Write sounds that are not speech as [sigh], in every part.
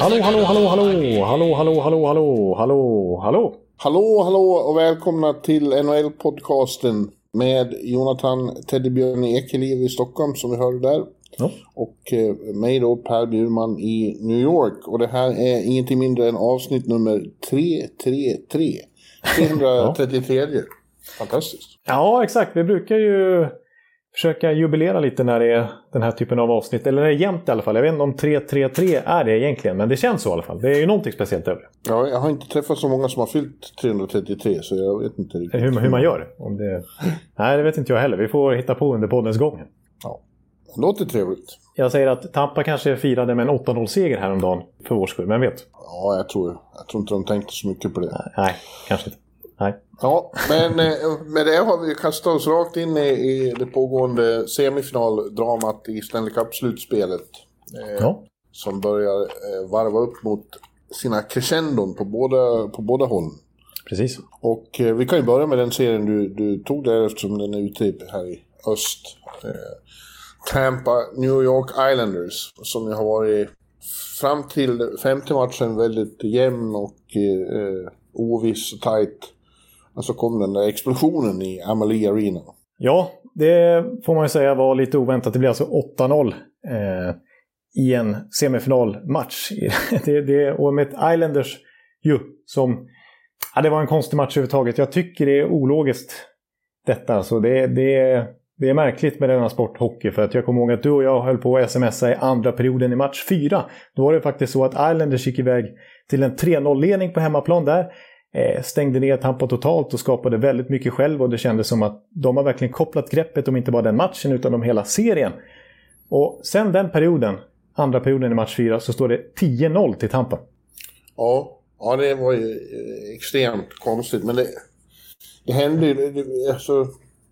Hallå, hallå, hallå, hallå, hallå, hallå, hallå, hallå, hallå, hallå. Hallå, hallå och välkomna till NHL-podcasten med Jonathan Teddybjörn Ekeliv i Stockholm som vi hörde där. Ja. Och eh, mig då, Per Bjurman i New York. Och det här är ingenting mindre än avsnitt nummer 333. 333. [laughs] Fantastiskt. Ja, exakt. Vi brukar ju försöka jubilera lite när det är den här typen av avsnitt. Eller det är jämnt i alla fall. Jag vet inte om 333 är det egentligen, men det känns så i alla fall. Det är ju någonting speciellt över det. Ja, jag har inte träffat så många som har fyllt 333 så jag vet inte riktigt. Hur, hur man gör. Om det... Nej, det vet inte jag heller. Vi får hitta på under poddens gång. Ja. Det låter trevligt. Jag säger att Tampa kanske firade med en 8-0-seger häromdagen för vår skull, men vet. Ja, jag tror, jag tror inte de tänkte så mycket på det. Nej, kanske inte. Nej. Ja, men eh, med det har vi kastat oss rakt in i, det pågående semifinaldramat i Stanley Cup-slutspelet. Eh, Ja. Som börjar eh, varva upp mot sina crescendon på båda, på båda håll. Precis. Och vi kan ju börja med den serien du, du tog där eftersom den är ute här i öst. Tampa, New York Islanders. Som ju har varit fram till femte matchen väldigt jämn och eh, oviss och tajt. Men så kom den där explosionen i Amalie Arena. Ja, det får man ju säga var lite oväntat. Det blev alltså 8-0 eh, i en semifinalmatch. [laughs] det, det, och med ett Islanders ju som... Ja, det var en konstig match överhuvudtaget. Jag tycker det är ologiskt detta. Så det, det, det är märkligt med denna sport, hockey. För att jag kommer ihåg att du och jag höll på att smsa i andra perioden i match 4. Då var det faktiskt så att Islanders gick iväg till en 3-0-ledning på hemmaplan där. Eh, stängde ner Tampa totalt och skapade väldigt mycket själv. Och det kändes som att de har verkligen kopplat greppet om inte bara den matchen utan om hela serien. Och sen den perioden, andra perioden i match 4, så står det 10-0 till Tampa. Ja, ja det var ju eh, extremt konstigt. Men det, det hände ju... Det, alltså,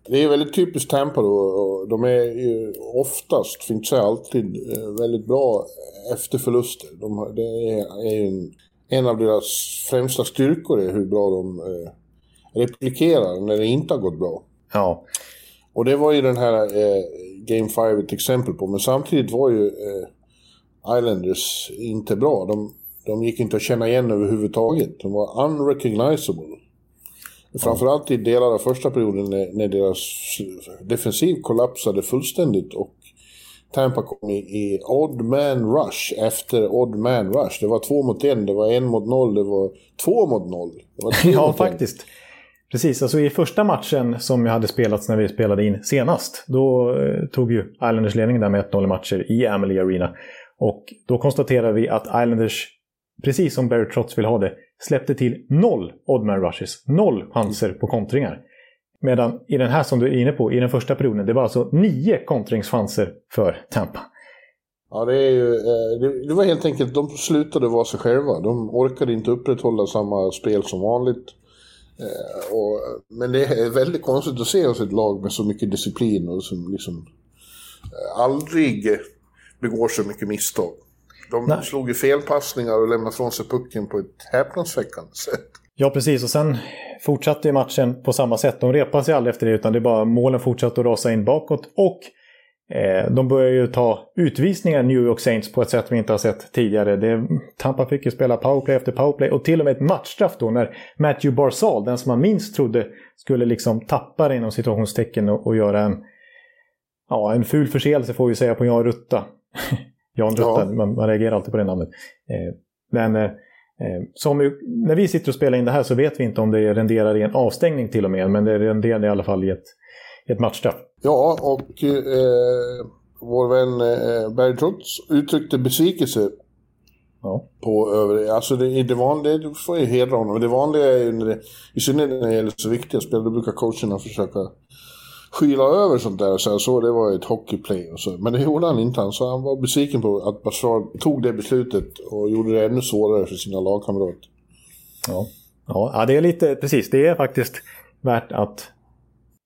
det är väldigt typiskt Tampa då. Och de är ju oftast, för inte säga alltid, eh, väldigt bra efter förluster. De, det är, är ju en, en av deras främsta styrkor är hur bra de eh, replikerar när det inte har gått bra. Ja, Och det var ju den här eh, Game 5 ett exempel på. Men samtidigt var ju eh, Islanders inte bra. De, de gick inte att känna igen överhuvudtaget. De var unrecognizable. Framförallt i delar av första perioden när, när deras defensiv kollapsade fullständigt och Tampa kom i, i odd man rush efter odd man rush. Det var två mot en, det var en mot noll, det var två mot noll. [laughs] Ja mot en. faktiskt. Precis, alltså i första matchen som jag hade spelats när vi spelade in senast, då eh, tog ju Islanders ledningen där med 1-0 i matcher i Amalie Arena. Och då konstaterar vi att Islanders, precis som Barry Trotz vill ha det, släppte till noll oddman rushes, noll chanser på kontringar. Medan i den här som du är inne på, i den första perioden, det var alltså nio kontringschanser för Tampa. Ja, det är ju... eh, Det, det var helt enkelt, de slutade vara sig själva. De orkade inte upprätthålla samma spel som vanligt. Eh, och, men det är väldigt konstigt att se oss ett lag med så mycket disciplin och som liksom eh, aldrig begår så mycket misstag. De Nej. slog ju felpassningar och lämnade från sig pucken på ett häpnadsväckande sätt. Ja, precis. Och sen fortsatte matchen på samma sätt. De repade sig aldrig efter det, utan det är bara målen fortsatte att rasa in bakåt. Och eh, de börjar ju ta utvisningar, New York Saints, på ett sätt vi inte har sett tidigare. Det, Tampa fick ju spela powerplay efter powerplay och till och med ett matchstraff då när Matthew Barzal, den som man minst trodde skulle liksom tappa det inom situationstecken och, och göra en, ja, en ful förseelse får vi säga på Jan Rutta. [laughs] Jan Rutta, Ja. man, man reagerar alltid på det namnet. Eh, men eh, Eh, ju, när vi sitter och spelar in det här så vet vi inte om det renderar i en avstängning till och med, men det renderar i alla fall i ett, i ett matchstraff. Ja, och eh, vår vän eh, Barry Trotz uttryckte besvikelse Ja. på över Alltså det, det vanliga, du får ju hedra honom. Det vanliga är ju när det, i synnerhet när det gäller så viktiga spel, då brukar coacherna försöka skyla över sånt där och säga så det var ett hockeyplay och så. Men det gjorde han inte. Han, så han var besviken på att Bashar tog det beslutet och gjorde det ännu svårare för sina lagkamrater. Ja. ja, det är lite, precis, det är faktiskt värt att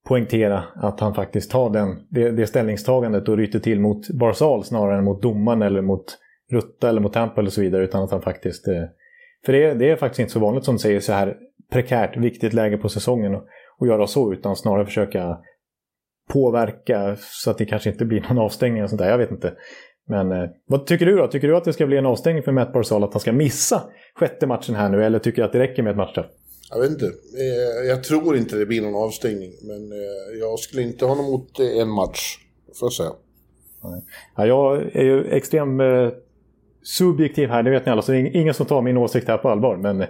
poängtera att han faktiskt tar den, det, det ställningstagandet och ryter till mot Barzal snarare än mot domaren eller mot Rutta eller mot Tampa eller så vidare. Utan att han faktiskt... Eh, för det, det är faktiskt inte så vanligt som säger så här prekärt, viktigt läge på säsongen och, och göra så. Utan snarare försöka påverka så att det kanske inte blir någon avstängning och sånt där. Jag vet inte. Men eh, vad tycker du då? Tycker du att det ska bli en avstängning för Matt Barzal att han ska missa sjätte matchen här nu? Eller tycker du att det räcker med ett matchstraff? Jag vet inte. Eh, jag tror inte det blir någon avstängning. Men eh, jag skulle inte ha något emot eh, en match. Får jag säga. Ja, jag är ju extremt subjektiv här, det vet ni alla. Så det är ingen som tar min åsikt här på allvar. Men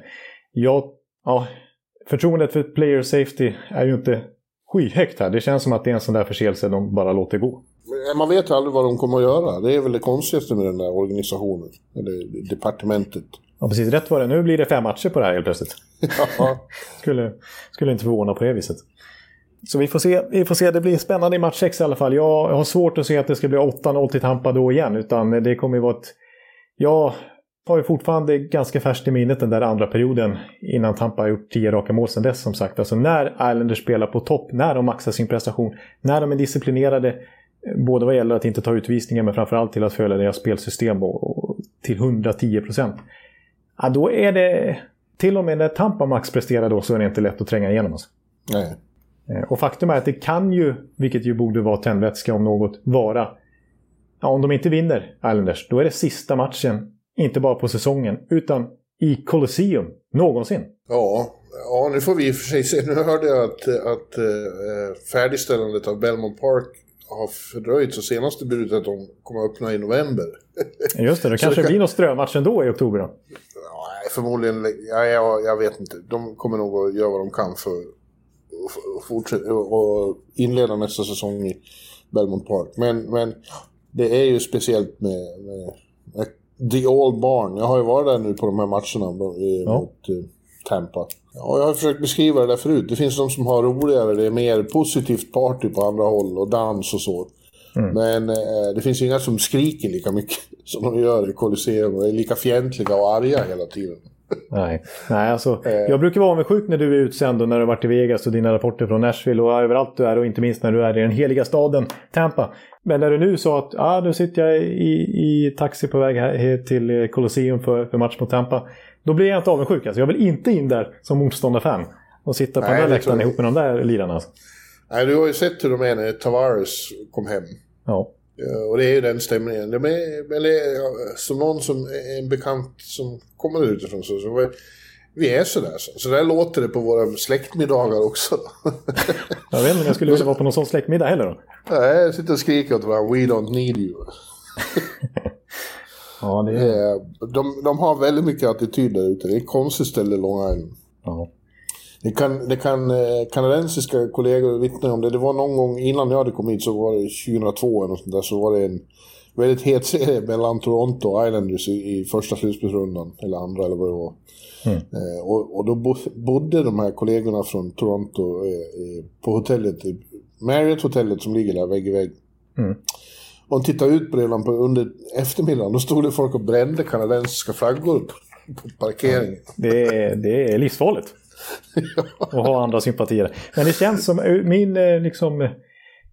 jag, ja, förtroendet för player safety är ju inte skyhögt här. Det känns som att det är en sån där förseelse de bara låter gå. Man vet aldrig vad de kommer att göra. Det är väl det konstigaste med den där organisationen. Eller departementet. Ja, precis. Rätt var det. Nu blir det fem matcher på det här helt plötsligt. Ja. [laughs] skulle, skulle inte förvåna på det viset. Så vi får se. Vi får se. Det blir spännande i match 6 i alla fall. Jag har svårt att se att det ska bli 8-0 till Tampa då igen. Utan det kommer ju vara ett... Jag har ju fortfarande ganska färskt i minnet den där andra perioden innan Tampa har gjort tio raka mål sedan dess som sagt. Alltså när Islanders spelar på topp, när de maxar sin prestation, när de är disciplinerade, både vad gäller att inte ta utvisningar men framförallt till att följa deras spelsystem och, och till 110 procent. Ja, då är det... Till och med när Tampa max presterar då så är det inte lätt att tränga igenom. Alltså. Nej. Eh, och faktum är att det kan ju, vilket ju borde vara tändvätska om något, vara... Ja, om de inte vinner Islanders, då är det sista matchen, inte bara på säsongen, utan i Colosseum någonsin. Ja, ja nu får vi i och för sig se. Nu hörde jag att, att äh, färdigställandet av Belmont Park har fördröjts och senaste budet att de kommer att öppna i november. Just det, [laughs] det kanske det kan... blir någon strömatch ändå i oktober då? Nej, förmodligen. Ja, jag, jag vet inte. De kommer nog att göra vad de kan för att fortsätta och inleda nästa säsong i Belmont Park. Men, men det är ju speciellt med, med, med The Old Barn. Jag har ju varit där nu på de här matcherna ja. mot uh, Tampa. Ja, jag har försökt beskriva det där förut. Det finns de som har roligare, det är mer positivt party på andra håll och dans och så. Mm. Men eh, det finns inga som skriker lika mycket [laughs] som de gör i Colosseum och är lika fientliga och arga hela tiden. Nej, Nej alltså, eh. jag brukar vara avundsjuk när du är utsänd och när du har varit i Vegas och dina rapporter från Nashville och överallt du är och inte minst när du är i den heliga staden Tampa. Men när du nu sa att ah, nu sitter jag i, i taxi på väg här till Colosseum för, för match mot Tampa. Då blir jag inte avundsjuk. Alltså. Jag vill inte in där som motståndarfan och sitta på Nej, den där läktaren ihop med de där lirarna. Alltså. Nej, du har ju sett hur de är när Tavares kom hem. Ja. Och det är ju den stämningen. De är, eller, som någon som är en bekant som kommer utifrån så, så vi är sådär. Så, så där låter det på våra släktmiddagar också. [laughs] jag vet inte om jag skulle vilja vara på någon sån släktmiddag heller då. Nej, jag sitter och skriker åt varandra. We don't need you. [laughs] ja, det är... Eh, de, de har väldigt mycket attityd där ute. Det är ett konstigt ställe, Long Island. Ja. Det kan, det kan eh, kanadensiska kollegor vittna om det. Det var någon gång innan jag hade kommit hit så var det 2002 eller sånt där, så var det en väldigt het serie mellan Toronto och Islanders i, i första slutspelsrundan. Eller andra eller vad det var. Mm. Eh, och, och, då bodde de här kollegorna från Toronto eh, på hotellet, Marriott-hotellet som ligger där vägg i vägg. Mm. Och de tittade ut på det på, under eftermiddagen. Då stod det folk och brände kanadensiska flaggor på, på parkeringen. Det är, det är livsfarligt. [laughs] och ha andra sympatier. Men det känns som eh, min eh, liksom,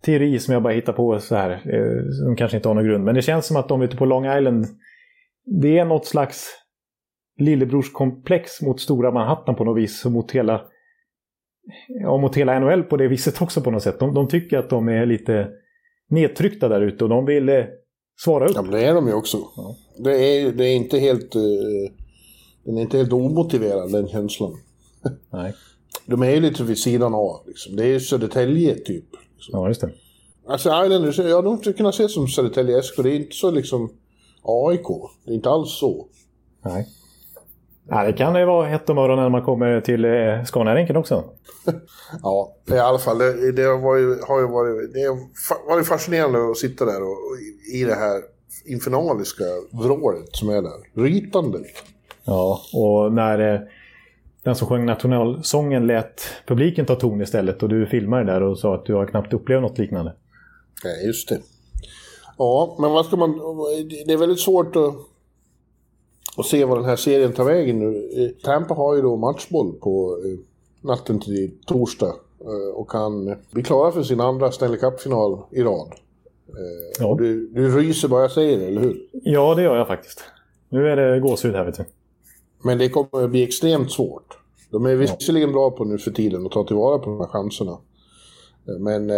teori som jag bara hittar på så här, eh, som kanske inte har någon grund, men det känns som att de ute på Long Island, det är något slags lillebrorskomplex mot stora Manhattan på något vis, och mot hela, ja, mot hela NHL på det viset också på något sätt. De, de tycker att de är lite nedtryckta där ute och de vill svara upp. Ja, men det är de ju också. Ja. Det, är, det är inte helt... Uh, den är inte helt omotiverad, den känslan. Nej. De är ju lite vid sidan av. Liksom. Det är ju Södertälje typ. Liksom. Ja, just det. Alltså Islanders, ja de skulle kunna se som Södertälje SK. Det är inte så liksom AIK. Det är inte alls så. Nej. Ja, det kan ju vara hett om öronen när man kommer till eh, Scaniaränken också. [laughs] ja, i alla fall. Det, det, var ju, har ju varit, det varit fascinerande att sitta där och, och i det här infernaliska vrålet som är där. Rytande. Ja, och när... Eh, den som sjöng nationalsången lät publiken ta ton istället och du filmade där och sa att du har knappt upplevt något liknande. Nej, just det. Ja, men vad ska man... Det är väldigt svårt att, att se vad den här serien tar vägen nu. Tampa har ju då matchboll på eh, natten till torsdag eh, och kan bli klara för sin andra Stanley Cup-final i rad. Eh, ja. Du, du ryser bara jag säger det, eller hur? Ja, det gör jag faktiskt. Nu är det gåshud här, vet du. Men det kommer att bli extremt svårt. De är visserligen bra på nu för tiden att ta tillvara på de här chanserna. Men eh,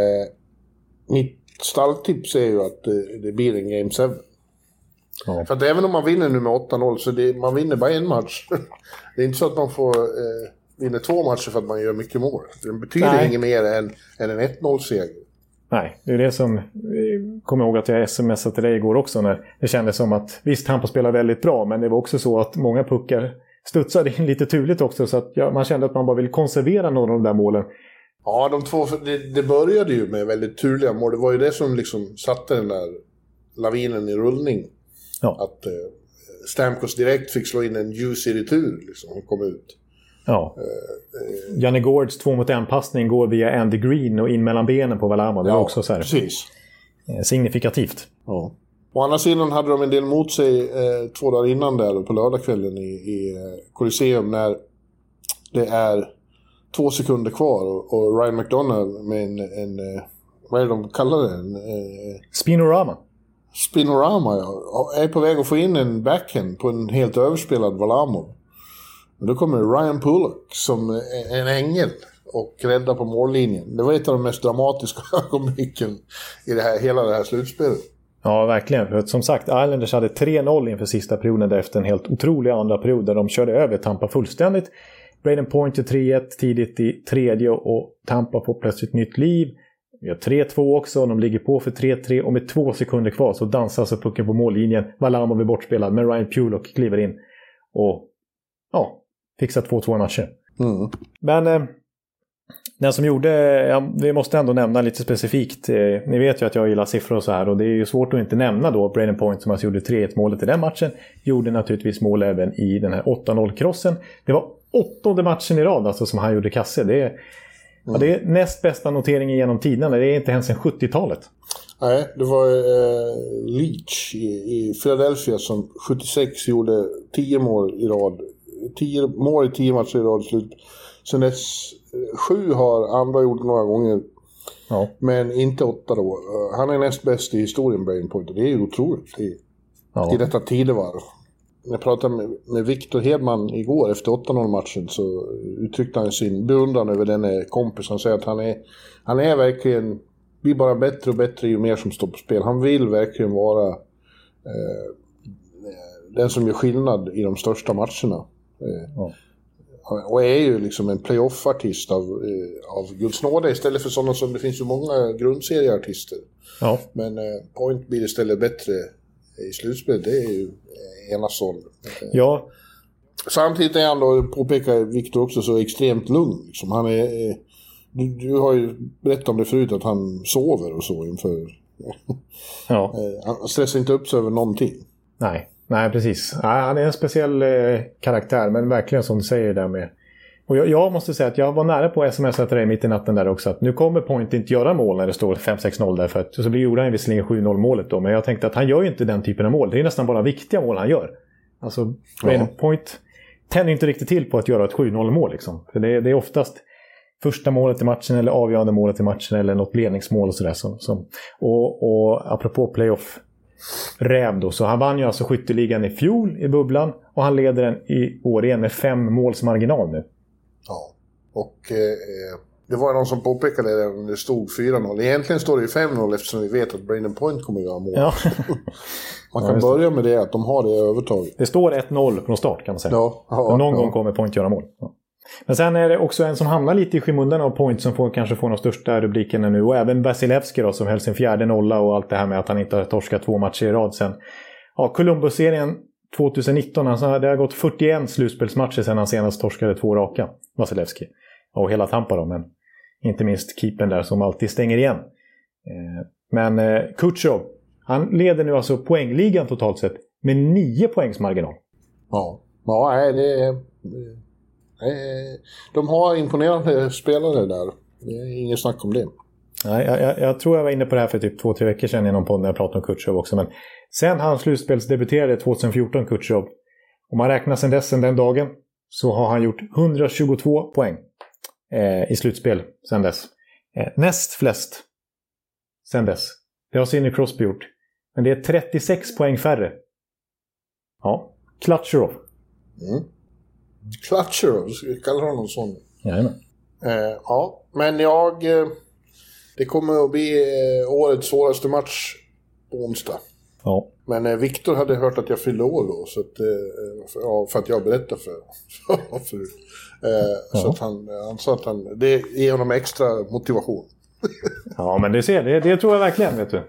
mitt stalltips är ju att det, det blir en Game 7. Ja. För att även om man vinner nu med 8-0 så det, man vinner bara en match. [laughs] det är inte så att man får eh, vinna två matcher för att man gör mycket mål. Det betyder Nej. inget mer än, än en 1-0-seger. Nej, det är det som... kommer ihåg att jag smsade till dig igår också när det kändes som att visst, Tampa spelar väldigt bra, men det var också så att många puckar studsade in lite turligt också så att ja, man kände att man bara ville konservera några av de där målen. Ja, de två, det, det, började ju med väldigt turliga mål. Det var ju det som liksom satte den där lavinen i rullning. Ja. Att eh, Stamkos direkt fick slå in en juicy retur, liksom, och kom ut. Ja. Uh, Janne Gårds två mot en-passning går via Andy Green och in mellan benen på Valama. Det ja, var också så här, precis. Eh, signifikativt. Ja. Å andra sidan hade de en del mot sig eh, två dagar innan där på lördagskvällen i, i eh, Colosseum när det är två sekunder kvar och, och Ryan McDonough med en, en, eh, vad är det de kallar det? En, eh, Spinorama. Spinorama ja. Är på väg att få in en backhand på en helt överspelad Valamov. Men då kommer Ryan Pullock som en ängel och räddar på mållinjen. Det var ett av de mest dramatiska [laughs] ögonblicken i det här, hela det här slutspelet. Ja, verkligen. För som sagt, Islanders hade 3-0 inför sista perioden efter en helt otrolig andra period där de körde över Tampa fullständigt. Braden Point till 3-1 tidigt i tredje och Tampa får plötsligt nytt liv. Vi har 3-2 också, de ligger på för 3-3 och med två sekunder kvar så dansar alltså pucken på mållinjen. Valamov är bortspelad, men Ryan Pulock kliver in och ja, fixar 2-2 matcher. Mm. Men eh, den som gjorde, ja, vi måste ändå nämna lite specifikt. Eh, ni vet ju att jag gillar siffror och så här och det är ju svårt att inte nämna då Braden Point som alltså gjorde 3-1 målet i den matchen. Gjorde naturligtvis mål även i den här 8-0-krossen. Det var åttonde matchen i rad alltså som han gjorde kasse. Det är, mm. ja, det är näst bästa noteringen genom tiderna. Det är inte ens sen 70-talet. Nej, det var eh, Leach i, i Philadelphia som 76 gjorde 10 mål i rad. 10 mål i 10 matcher i rad slut. Sen dess sju har andra gjort några gånger. Ja. Men inte åtta då. Han är näst bäst i historien, Brainpoint. Det är ju otroligt i, ja. i detta tidevarv. När jag pratade med, med Viktor Hedman igår efter 8-0-matchen så uttryckte han sin beundran över denne kompis. Han säger att han är, han är verkligen, blir bara bättre och bättre ju mer som står på spel. Han vill verkligen vara eh, den som gör skillnad i de största matcherna. Eh, ja och är ju liksom en playoff-artist av, eh, av Guds nåde istället för sådana som, det finns ju många grundserieartister. Ja. Men eh, Point blir istället bättre i slutspelet, det är ju eh, enastående. Ja. Samtidigt är han då, påpekar Viktor också, så extremt lugn. Liksom. Han är, du, du, har ju berättat om det förut, att han sover och så inför... Ja. [laughs] han stressar inte upp sig över någonting. Nej. Nej, precis. Nej, han är en speciell eh, karaktär, men verkligen som du säger där med... Och jag, jag, måste säga att jag var nära på att smsa till dig mitt i natten där också att nu kommer Point inte göra mål när det står 5-6-0 där. För att, så gjorde han visserligen 7-0 målet då, men jag tänkte att han gör ju inte den typen av mål. Det är nästan bara viktiga mål han gör. Alltså, ja. Point tänder inte riktigt till på att göra ett 7-0 mål liksom. För det, det, är oftast första målet i matchen eller avgörande målet i matchen eller något ledningsmål och sådär. Som, som, och, och apropå playoff räv då. Så han vann ju alltså skytteligan i fjol i bubblan och han leder den i år igen med fem måls marginal nu. Ja, och eh, det var någon som påpekade det när det stod 4-0. Egentligen står det ju 5-0 eftersom vi vet att Braden Point kommer göra mål. Ja. [laughs] man kan ja, börja med det, att de har det övertaget. Det står 1-0 från start kan man säga. Ja, ja, någon gång kommer Point göra mål. Men sen är det också en som hamnar lite i skymundan av Point som får, kanske får de största rubrikerna nu. Och även Vasilevski då som höll sin fjärde nolla och allt det här med att han inte har torskat två matcher i rad sen. Ja, Columbus-serien 2019, alltså det har gått 41 slutspelsmatcher sedan han senast torskade två raka, Vasilevski. Och hela Tampa då, men inte minst keepern där som alltid stänger igen. Eh, men eh, Kutjov, han leder nu alltså poängligan totalt sett med 9 poängs marginal. Ja, ja det är de har imponerande spelare där. Det är inget snack om det. Nej, jag, jag, jag, tror jag var inne på det här för typ två, tre veckor sedan i någon podd när jag pratade om Kutjov också. Men sen han slutspelsdebuterade 2014, Kutjov, om man räknar sen dess, sen den dagen, så har han gjort 122 poäng eh, i slutspel sen dess. Eh, näst flest sen dess. Det har Sidney Crosby gjort. Men det är 36 poäng färre. Ja, Klatjerov. Mm. Klatjerov, ska vi kalla honom sån? Jajamän. Eh, ja, men jag... Eh, det kommer att bli eh, årets svåraste match på onsdag. Ja. Men eh, Viktor hade hört att jag fyllde år då, så att, eh, för, ja, för att jag berättade [laughs] för. Eh, ja. Så att han, han sa att han, det ger honom extra motivation. [laughs] ja, men det ser det, det tror jag verkligen. Vet du.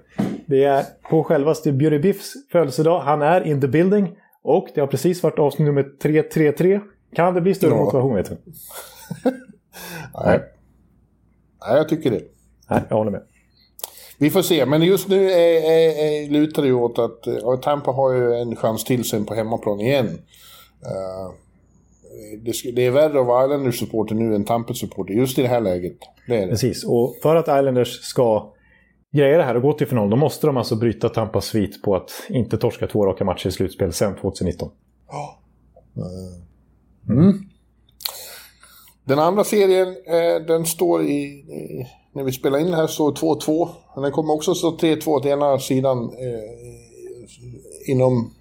Det är på självaste Björn Biffs födelsedag. Han är in the building. Och det har precis varit avsnitt nummer 333. Kan det bli större ja. motivation vet du? [laughs] Nej. Nej, jag tycker det. Nej, jag håller med. Vi får se, men just nu är, är, är, lutar det ju åt att ja, Tampa har ju en chans till sen på hemmaplan igen. Uh, det, det, är värre att vara Islanders-supporter nu än Tampa-supporter just i det här läget. Det är det. Precis, och för att Islanders ska greja det här och gå till final, då måste de alltså bryta Tampas svit på att inte torska två raka matcher i slutspel sen 2019. Ja. Mm. Den andra serien, eh, den står i, i, När vi spelar in här står 2-2. Men den kommer också stå 3-2 till ena sidan eh, inom,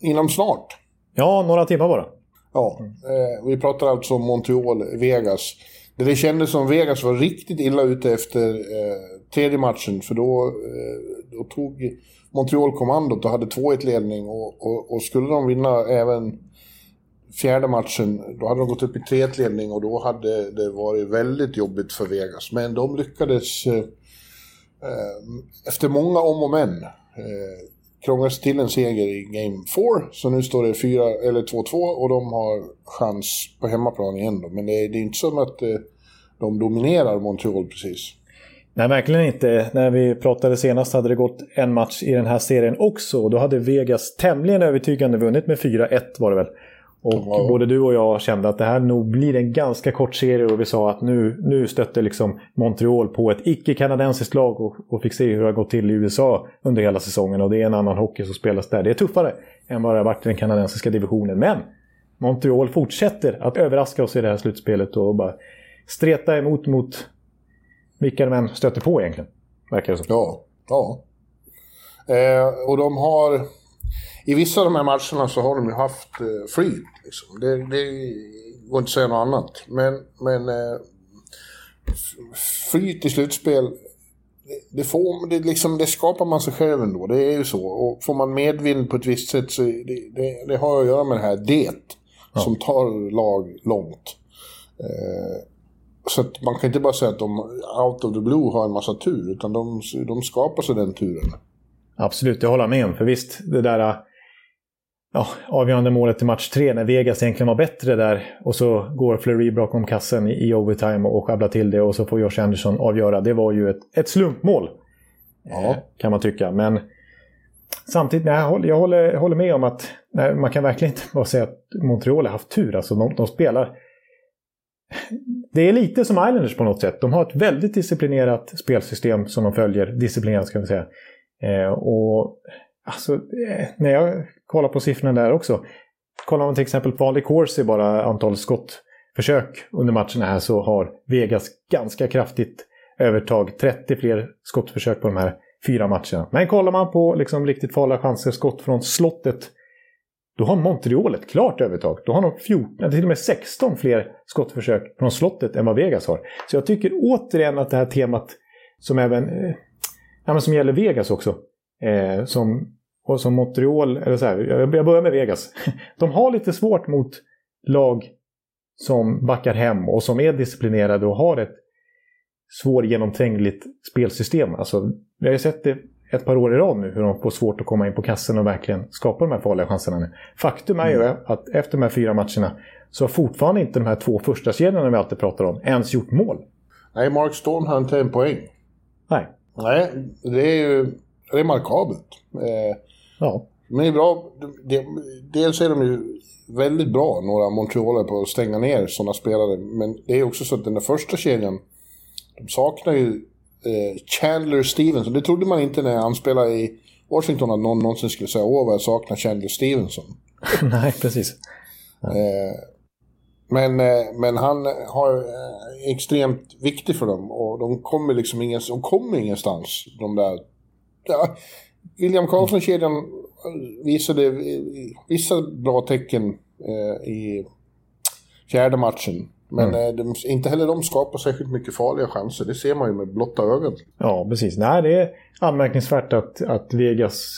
inom snart. Ja, några timmar bara. Ja, eh, vi pratar alltså om Montreal-Vegas. Det, det kändes som Vegas var riktigt illa ute efter eh, tredje matchen. För då, eh, då tog Montreal kommandot och hade 2-1 ledning. Och, och, och, skulle de vinna även fjärde matchen, då hade de gått upp i 3-1 ledning och då hade det varit väldigt jobbigt för Vegas. Men de lyckades eh, eh, efter många om och men eh, krångla sig till en seger i Game 4. Så nu står det 4, eller 2-2 och de har chans på hemmaplan igen då. Men det är, det är inte som att eh, de dominerar Montreal precis. Nej, verkligen inte. När vi pratade senast hade det gått en match i den här serien också. Då hade Vegas tämligen övertygande vunnit med 4-1 var det väl. Och ja. både du och jag kände att det här nog blir en ganska kort serie och vi sa att nu, nu stötte liksom Montreal på ett icke-kanadensiskt lag och, och fick se hur det har gått till i USA under hela säsongen. Och det är en annan hockey som spelas där. Det är tuffare än vad det har varit i den kanadensiska divisionen. Men Montreal fortsätter att överraska oss i det här slutspelet och bara streta emot mot vilka de än stöter på egentligen. Verkar det som. Ja. ja. Eh, och de har... I vissa av de här matcherna så har de ju haft eh, flyt. Liksom. Det, det går inte att säga något annat. Men, men eh, flyt i slutspel, det, det, får, det, liksom, det skapar man sig själv ändå. Det är ju så. Och får man medvind på ett visst sätt så det, det, har att göra med det här det. Ja. Som tar lag långt. Eh, så man kan inte bara säga att de out of the blue har en massa tur, utan de, de skapar sig den turen. Absolut, det håller jag med om. För visst, det där ja, avgörande målet i match tre när Vegas egentligen var bättre där och så går Fleury bakom kassen i, i overtime och sjabblar till det och så får Josh Anderson avgöra. Det var ju ett, ett slumpmål. Ja. Eh, kan man tycka. Men samtidigt, nej, jag, håller, jag håller, håller med om att nej, man kan verkligen inte bara säga att Montreal har haft tur. Alltså de, de spelar det är lite som Islanders på något sätt. De har ett väldigt disciplinerat spelsystem som de följer. Disciplinerat ska vi säga. Eh, och alltså, eh, när jag kollar på siffrorna där också. Kollar man till exempel på vanlig Corsi bara antal skottförsök under matcherna här så har Vegas ganska kraftigt övertag. 30 fler skottförsök på de här fyra matcherna. Men kollar man på liksom riktigt farliga chanser, skott från slottet då har Montreal ett klart övertag. Då har de 14, till och med 16 fler skottförsök från slottet än vad Vegas har. Så jag tycker återigen att det här temat som även eh, ja, som gäller Vegas också. Eh, som, och som Montreal, eller så här, jag börjar med Vegas. [laughs] De har lite svårt mot lag som backar hem och som är disciplinerade och har ett svårgenomträngligt spelsystem. Alltså, vi har ju sett det ett par år i rad nu hur de får svårt att komma in på kassen och verkligen skapa de här farliga chanserna nu. Faktum är ju mm. att efter de här fyra matcherna så har fortfarande inte de här två första kedjorna vi alltid pratar om ens gjort mål. Nej, Mark Stone har inte en poäng. Nej. Nej, det är ju remarkabelt. Eh, ja. De är bra. De, dels är de ju väldigt bra, några Montrealer, på att stänga ner sådana spelare. Men det är också så att den där första kedjan, de saknar ju eh, Chandler Stevenson. Det trodde man inte när han spelade i Washington att någon någonsin skulle säga åh vad jag saknar Chandler Stevenson. [laughs] Nej, precis. Eh, men, eh, men han har eh, extremt viktig för dem och de kommer liksom ingens, de kommer ingenstans. De där. Ja, William Karlsson-kedjan visade vissa bra tecken eh, i fjärde matchen. Men mm. de, inte heller de skapar särskilt mycket farliga chanser. Det ser man ju med blotta ögat. Ja, precis. Nej, det är anmärkningsvärt att, att Vegas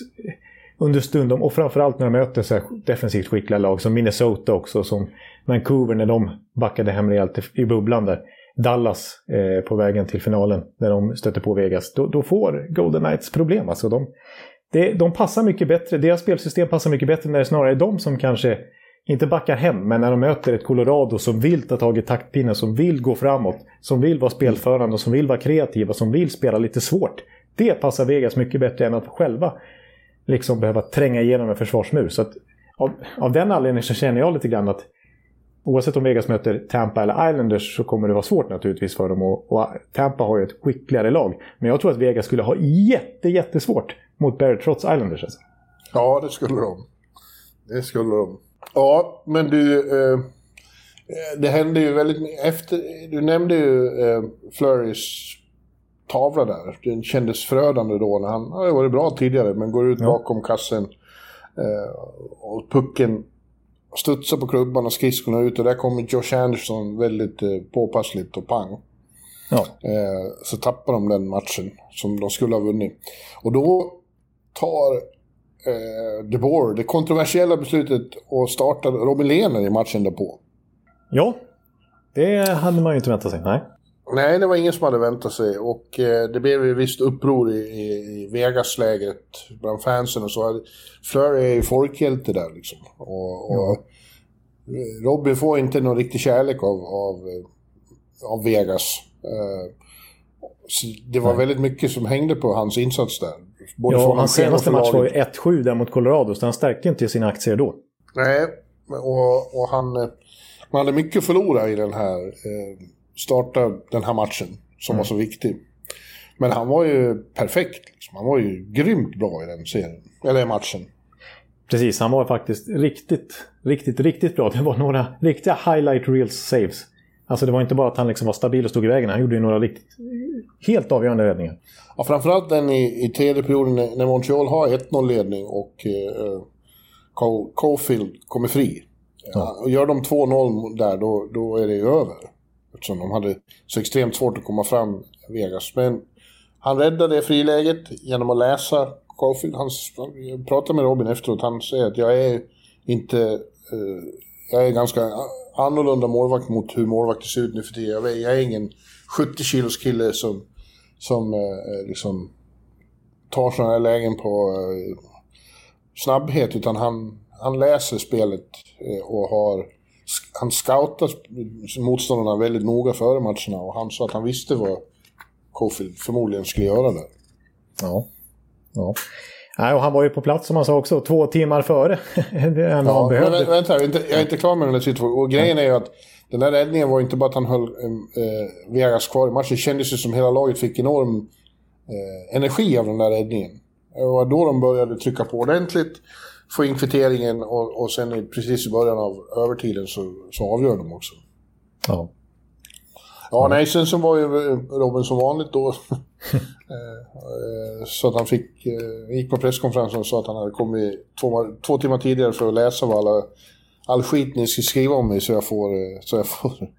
understundom, och framförallt när de möter så defensivt skickliga lag som Minnesota också, som Vancouver när de backade hem rejält i bubblan där. Dallas eh, på vägen till finalen när de stöter på Vegas. Då, då får Golden Knights problem. Alltså de, det, de passar mycket bättre, deras spelsystem passar mycket bättre när det snarare är de som kanske inte backar hem, men när de möter ett Colorado som vill ta tag i taktpinnen, som vill gå framåt, som vill vara spelförande, som vill vara kreativa, som vill spela lite svårt. Det passar Vegas mycket bättre än att själva liksom behöva tränga igenom en försvarsmur. Så att, av, av den anledningen så känner jag lite grann att oavsett om Vegas möter Tampa eller Islanders så kommer det vara svårt naturligtvis för dem. Och, och Tampa har ju ett skickligare lag. Men jag tror att Vegas skulle ha jätte, jättesvårt mot Barrett trots Islanders. Alltså. Ja, det skulle de. Det skulle de. Ja, men du... Eh, det hände ju väldigt efter... Du nämnde ju eh, Flurrys tavla där. Den kändes förödande då när han hade varit bra tidigare men går ut ja. bakom kassen. Eh, och pucken studsar på klubban och skridskorna ut och där kommer Josh Anderson väldigt eh, påpassligt och pang. Ja. Eh, så tappar de den matchen som de skulle ha vunnit. Och då tar eh, De Boer det kontroversiella beslutet att starta Robin Lehner i matchen därpå. Ja, det hade man ju inte väntat sig. Nej. Nej, det var ingen som hade väntat sig och eh, det blev ju visst uppror i, i, Vegas-lägret bland fansen och så. Fleur är ju folkhjälte där liksom. Och, och ja. Robin får inte någon riktig kärlek av, av, av Vegas. Eh, det var Nej. väldigt mycket som hängde på hans insats där. Både ja, hans senaste match var ju 1-7 där mot Colorado, så han stärkte inte sina aktier då. Nej, och, och han, man hade mycket att förlora i den här eh, starta den här matchen som mm. var så viktig. Men han var ju perfekt. Liksom. Han var ju grymt bra i den serien. Eller i matchen. Precis, han var faktiskt riktigt, riktigt, riktigt bra. Det var några riktiga highlight reels saves. Alltså det var inte bara att han liksom var stabil och stod i vägen. Han gjorde ju några riktigt, helt avgörande räddningar. Ja, framförallt den i, i tredje perioden när Montreal har 1-0 ledning och eh, Cofield kommer fri. Ja. Gör de 2-0 där, då, då är det ju över. Eftersom de hade så extremt svårt att komma fram, Vegas. Men han räddade friläget genom att läsa Caulfield. Han, jag pratade med Robin efteråt. Han säger att jag är inte... Uh, jag är ganska annorlunda målvakt mot hur målvakter ser ut nu för tiden. Jag, jag är ingen 70 kilos kille som, som uh, liksom tar sådana här lägen på uh, snabbhet. Utan han, han läser spelet och har han scoutade motståndarna väldigt noga före matcherna och han sa att han visste vad Cofield förmodligen skulle göra där. Ja. ja. Nej, och han var ju på plats som han sa också, två timmar före. [laughs] det ja, han behövde. Men, vänta, jag är, inte, jag är inte klar med den där situationen. Och grejen är ju att den där räddningen var inte bara att han höll eh, Vegas kvar i matchen. Det kändes ju som hela laget fick enorm eh, energi av den där räddningen. Det var då de började trycka på ordentligt få in kvitteringen och, och sen precis i början av övertiden så, så avgör de också. Ja. Ja, nej, sen så var ju Robin som vanligt då. [laughs] Eh, så att han fick, eh, gick på presskonferensen och sa att han hade kommit två, två timmar tidigare för att läsa vad alla, all skit ni ska skriva om mig så jag får, eh, så jag får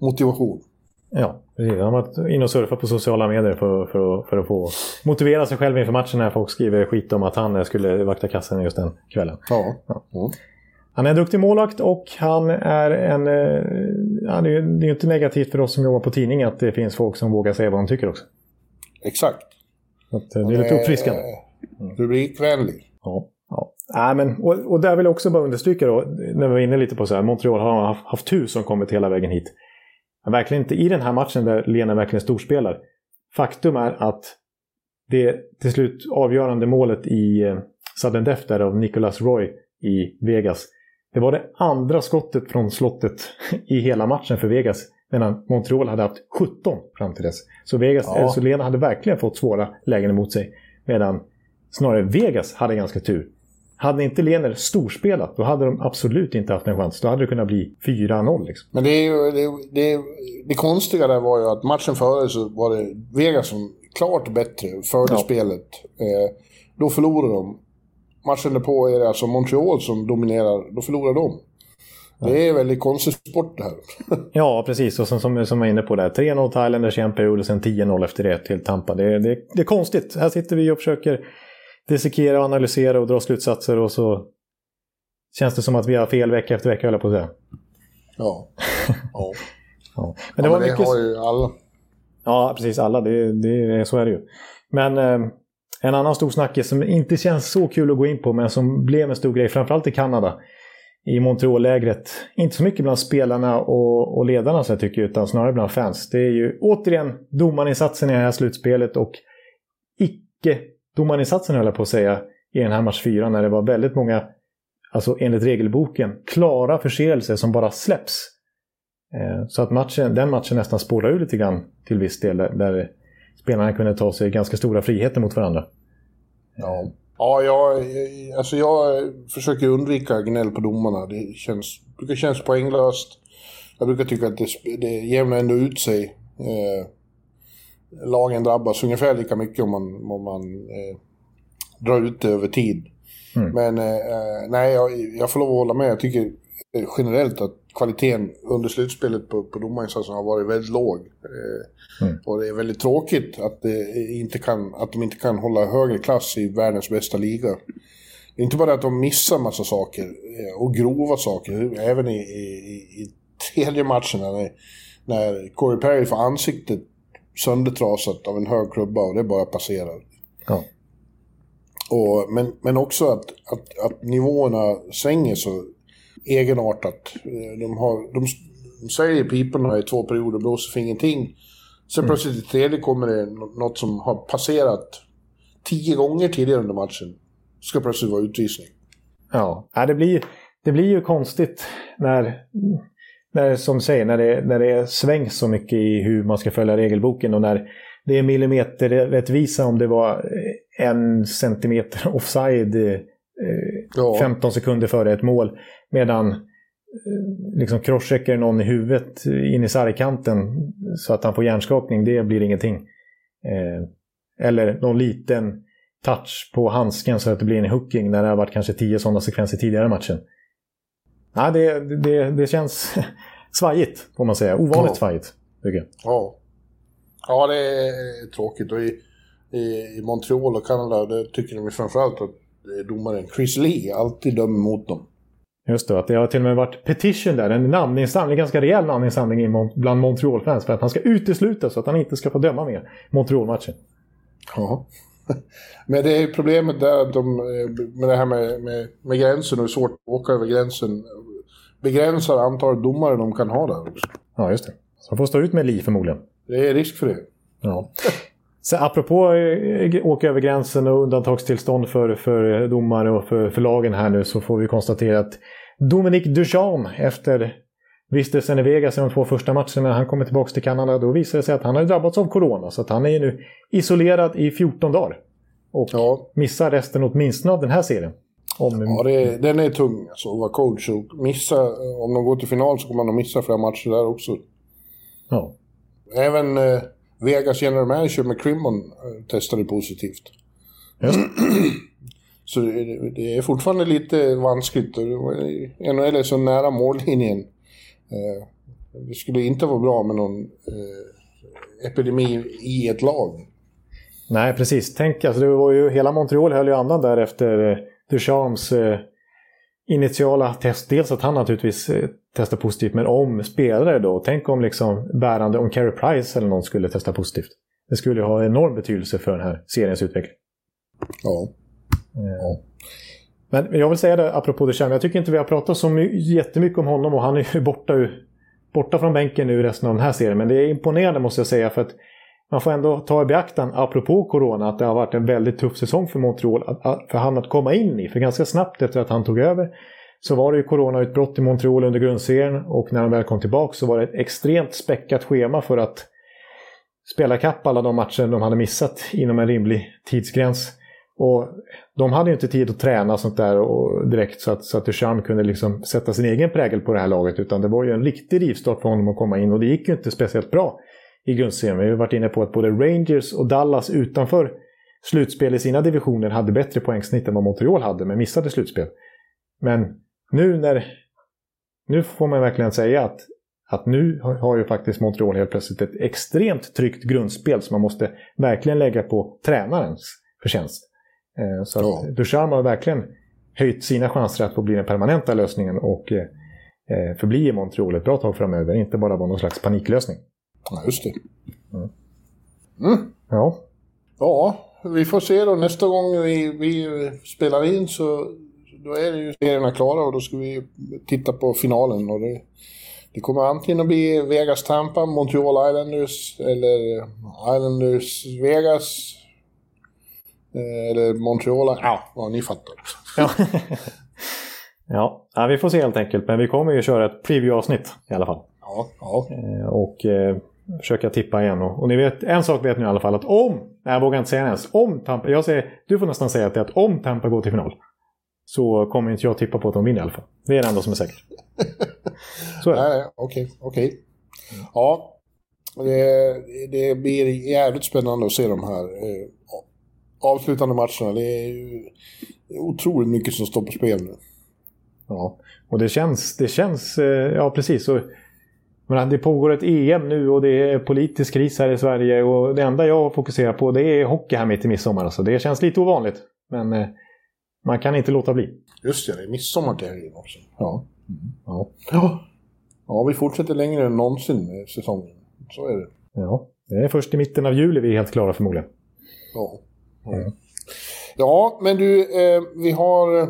motivation. Ja, precis. Han har varit inne och surfat på sociala medier för, för, för, att få motivera sig själv inför matchen när folk skriver skit om att han skulle vakta kassen just den kvällen. Ja. ja. Han är en duktig målvakt och han är en... Ja, det är ju inte negativt för oss som jobbar på tidning att det finns folk som vågar säga vad de tycker också. Exakt. Att eh, det är lite uppfriskande. Mm. Rubrikvänlig. Ja. Ja. Nej, men, och, och där vill jag också bara understryka då, när vi var inne lite på så här, Montreal har haft tur som kommit hela vägen hit. Men verkligen inte i den här matchen där Lena verkligen storspelar. Faktum är att det till slut avgörande målet i, sudden death där av Nicholas Roy i Vegas. Det var det andra skottet från slottet [laughs] i hela matchen för Vegas. Medan Montreal hade haft 17 fram till dess. Så Vegas, Ja. så Lena hade verkligen fått svåra lägen emot sig. Medan snarare Vegas hade ganska tur. Hade inte Lener storspelat, då hade de absolut inte haft en chans. Då hade det kunnat bli 4-0. Liksom. Men det, är ju, det, det, det konstiga där var ju att matchen före så var det Vegas som klart bättre förde Ja. spelet. Eh, då förlorade de. Matchen därpå är det alltså Montreal som dominerar, då förlorar de. Det är väldigt konstig sport det här. [laughs] Ja, precis. Och sen som, som jag är inne på där, 3-0 till Islanders i en period och sen 10-0 efter det till Tampa. Det, det, det är konstigt. Här sitter vi och försöker dissekera, analysera och dra slutsatser och så känns det som att vi har fel vecka efter vecka, höll jag på att säga. Ja. [laughs] ja. Ja. Men Men det det, var mycket... har ju alla. Ja, precis. Alla. Det, det, så är det ju. Men eh, en annan stor snackis som inte känns så kul att gå in på, men som blev en stor grej, framförallt i Kanada, i Montreal-lägret. Inte så mycket bland spelarna och, och ledarna så jag tycker, utan snarare bland fans. Det är ju återigen domarinsatsen i det här slutspelet och Domarinsatsen höll jag på att säga, i den här match 4 när det var väldigt många, alltså enligt regelboken, klara förseelser som bara släpps. Eh, så att matchen, den matchen nästan spårar ur lite grann till viss del. Där, där spelarna kunde ta sig ganska stora friheter mot varandra. Ja. Ja, jag, alltså jag försöker undvika gnäll på domarna. Det känns, brukar kännas poänglöst. Jag brukar tycka att det, det jämnar ändå ut sig. Eh, lagen drabbas ungefär lika mycket om man, om man eh, drar ut det över tid. Mm. Men eh, nej, jag, jag får lov att hålla med. Jag tycker eh, generellt att kvaliteten under slutspelet på, på domarinsatsen har varit väldigt låg. Eh, Mm. Och det är väldigt tråkigt att, inte kan, att de inte kan hålla högre klass i världens bästa liga. Det är inte bara att de missar massa saker, eh, och grova saker, även i, i, i tredje matchen när, när Corey Perry får ansiktet söndertrasat av en hög klubba och det bara passerar. Ja. Och, men, men också att, att, att nivåerna svänger så egenartat. De, har, de, de säger i piporna i två perioder, blåser för ingenting. Sen plötsligt i tredje kommer det nå- något som har passerat tio gånger tidigare under matchen. Ska plötsligt vara utvisning. Ja, ja det, blir, det blir ju konstigt när, när som säger, när det, när det svängs så mycket i hur man ska följa regelboken och när det är millimeterrättvisa om det var en centimeter [laughs] offside eh, Ja. 15 sekunder före ett mål. Medan eh, liksom crosscheckar någon i huvudet in i sargkanten så att han får hjärnskakning, det blir ingenting. Eh, eller någon liten touch på handsken så att det blir en hooking när det har varit kanske tio sådana sekvenser tidigare i matchen. Nej, det, det, det känns [laughs] svajigt, får man säga. Ovanligt Ja. svajigt, tycker jag. Ja. Ja, det är tråkigt. Och i, i, i Montreal och Kanada, det tycker de ju framförallt att domaren Chris Lee alltid dömer mot dem. Just det, att det har till och med varit petition där, en namninsamling, en ganska rejäl namninsamling bland Montreal-fans för att han ska uteslutas så att han inte ska få döma mer Montreal-matchen. Ja. [laughs] Men det är problemet där de, eh, med det här med, med, med gränsen och hur svårt att åka över gränsen begränsar antalet domare de kan ha där också. Ja, just det. Så han får stå ut med Lee förmodligen. Det är risk för det. Ja. Så apropå eh, åka över gränsen och undantagstillstånd för, för domare och för, för lagen här nu så får vi konstatera att Dominic Duchamp efter vistelsen i Vegas i de två första matcherna han kommer tillbaka till Kanada då visar det sig att han har drabbats av corona så att han är nu isolerad i 14 dagar. Och Ja, missar resten åtminstone av den här serien. Om, ja det, den är tung alltså, att vara coach. Och missa, om de går till final så kommer man att missa flera matcher där också. ja. Även eh, Vegas general manager med Crimmon eh, testade positivt. Just. [clears throat] Så det, det är fortfarande lite vanskligt. NHL är så nära mållinjen. Eh, det skulle inte vara bra med någon eh, epidemi i ett lag. Nej, precis. Tänk, alltså det var ju, hela Montreal höll ju andan där efter eh, Duchamps eh, initiala test. Dels att han naturligtvis eh, testade positivt, men om spelare då. Tänk om liksom bärande, om Carey Price eller någon skulle testa positivt. Det skulle ju ha enorm betydelse för den här seriens utveckling. Ja. Men jag vill säga det apropå Duchamp, jag tycker inte vi har pratat så my- jättemycket om honom och han är ju [laughs] borta, borta från bänken nu resten av den här serien. Men det är imponerande måste jag säga för att man får ändå ta i beaktan, apropå corona, att det har varit en väldigt tuff säsong för Montreal för han att komma in i. För ganska snabbt efter att han tog över så var det ju coronautbrott i Montreal under grundserien och när han väl kom tillbaka så var det ett extremt späckat schema för att spela kapp alla de matcher de hade missat inom en rimlig tidsgräns. Och de hade ju inte tid att träna sånt där och direkt så att, så att Duchamp kunde liksom sätta sin egen prägel på det här laget. Utan det var ju en riktig rivstart för honom att komma in och det gick ju inte speciellt bra i grundserien. Vi har varit inne på att både Rangers och Dallas utanför slutspel i sina divisioner hade bättre poängsnitt än vad Montreal hade, men missade slutspel. Men nu när... Nu får man verkligen säga att, att nu har ju faktiskt Montreal helt plötsligt ett extremt tryggt grundspel som man måste verkligen lägga på tränarens förtjänst. Eh, så att ja. Ducharme har verkligen höjt sina chanser att få bli den permanenta lösningen och eh, eh, förbli i Montreal ett bra tag framöver. Inte bara vara någon slags paniklösning. Ja, just det. Mm. Mm. Ja. Ja, vi får se då nästa gång vi, vi spelar in så då är det ju serierna klara och då ska vi titta på finalen. Och det, det kommer antingen att bli Vegas Tampa, Montreal Islanders eller Islanders Vegas. Eh, eller Montreal, ja, ja ni fattar. [laughs] Ja. ja. vi får se helt enkelt. Men vi kommer ju köra ett preview-avsnitt i alla fall. Ja, ja. Eh, och eh, försöka tippa igen. Och, och, ni vet, en sak vet ni i alla fall att om, nej, jag vågar inte säga ens, om Tampa, jag säger, du får nästan säga att det är att om Tampa går till final så kommer inte jag tippa på att de vinner i alla fall. Det är det enda som är säkert. [laughs] Så är det. Okej, okej. Ja, det, det blir jävligt spännande att se de här eh, avslutande matcherna. Det är ju otroligt mycket som står på spel nu. Ja, och det känns, det känns, eh, ja precis. Och, men det pågår ett EM nu och det är politisk kris här i Sverige och det enda jag fokuserar på det är hockey här mitt i midsommar. Alltså. Det känns lite ovanligt. Men eh, man kan inte låta bli. Just det, det är midsommar till helgen också. Ja. Mm. ja. Ja. Ja, vi fortsätter längre än någonsin med säsongen. Så är det. Ja, det är först i mitten av juli vi är helt klara förmodligen. Ja. Mm. Ja, men du, eh, vi har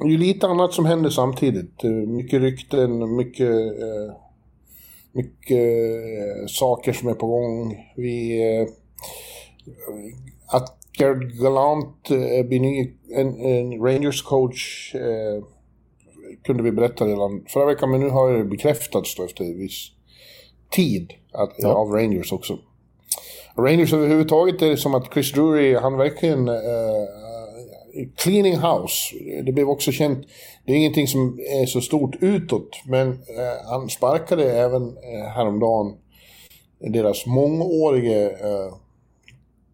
eh, ju lite annat som händer samtidigt. Eh, mycket rykten, mycket, eh, mycket eh, saker som är på gång. Vi... Eh, att Gerd Galant eh, blir ny, en, en Rangers coach eh, kunde vi berätta redan förra veckan, men nu har det bekräftats då efter viss tid att, ja. av Rangers också. Rangers överhuvudtaget är det som att Chris Drury, han verkligen uh, cleaning house. Det blev också känt, det är ingenting som är så stort utåt, men uh, han sparkade även uh, häromdagen deras mångårige uh,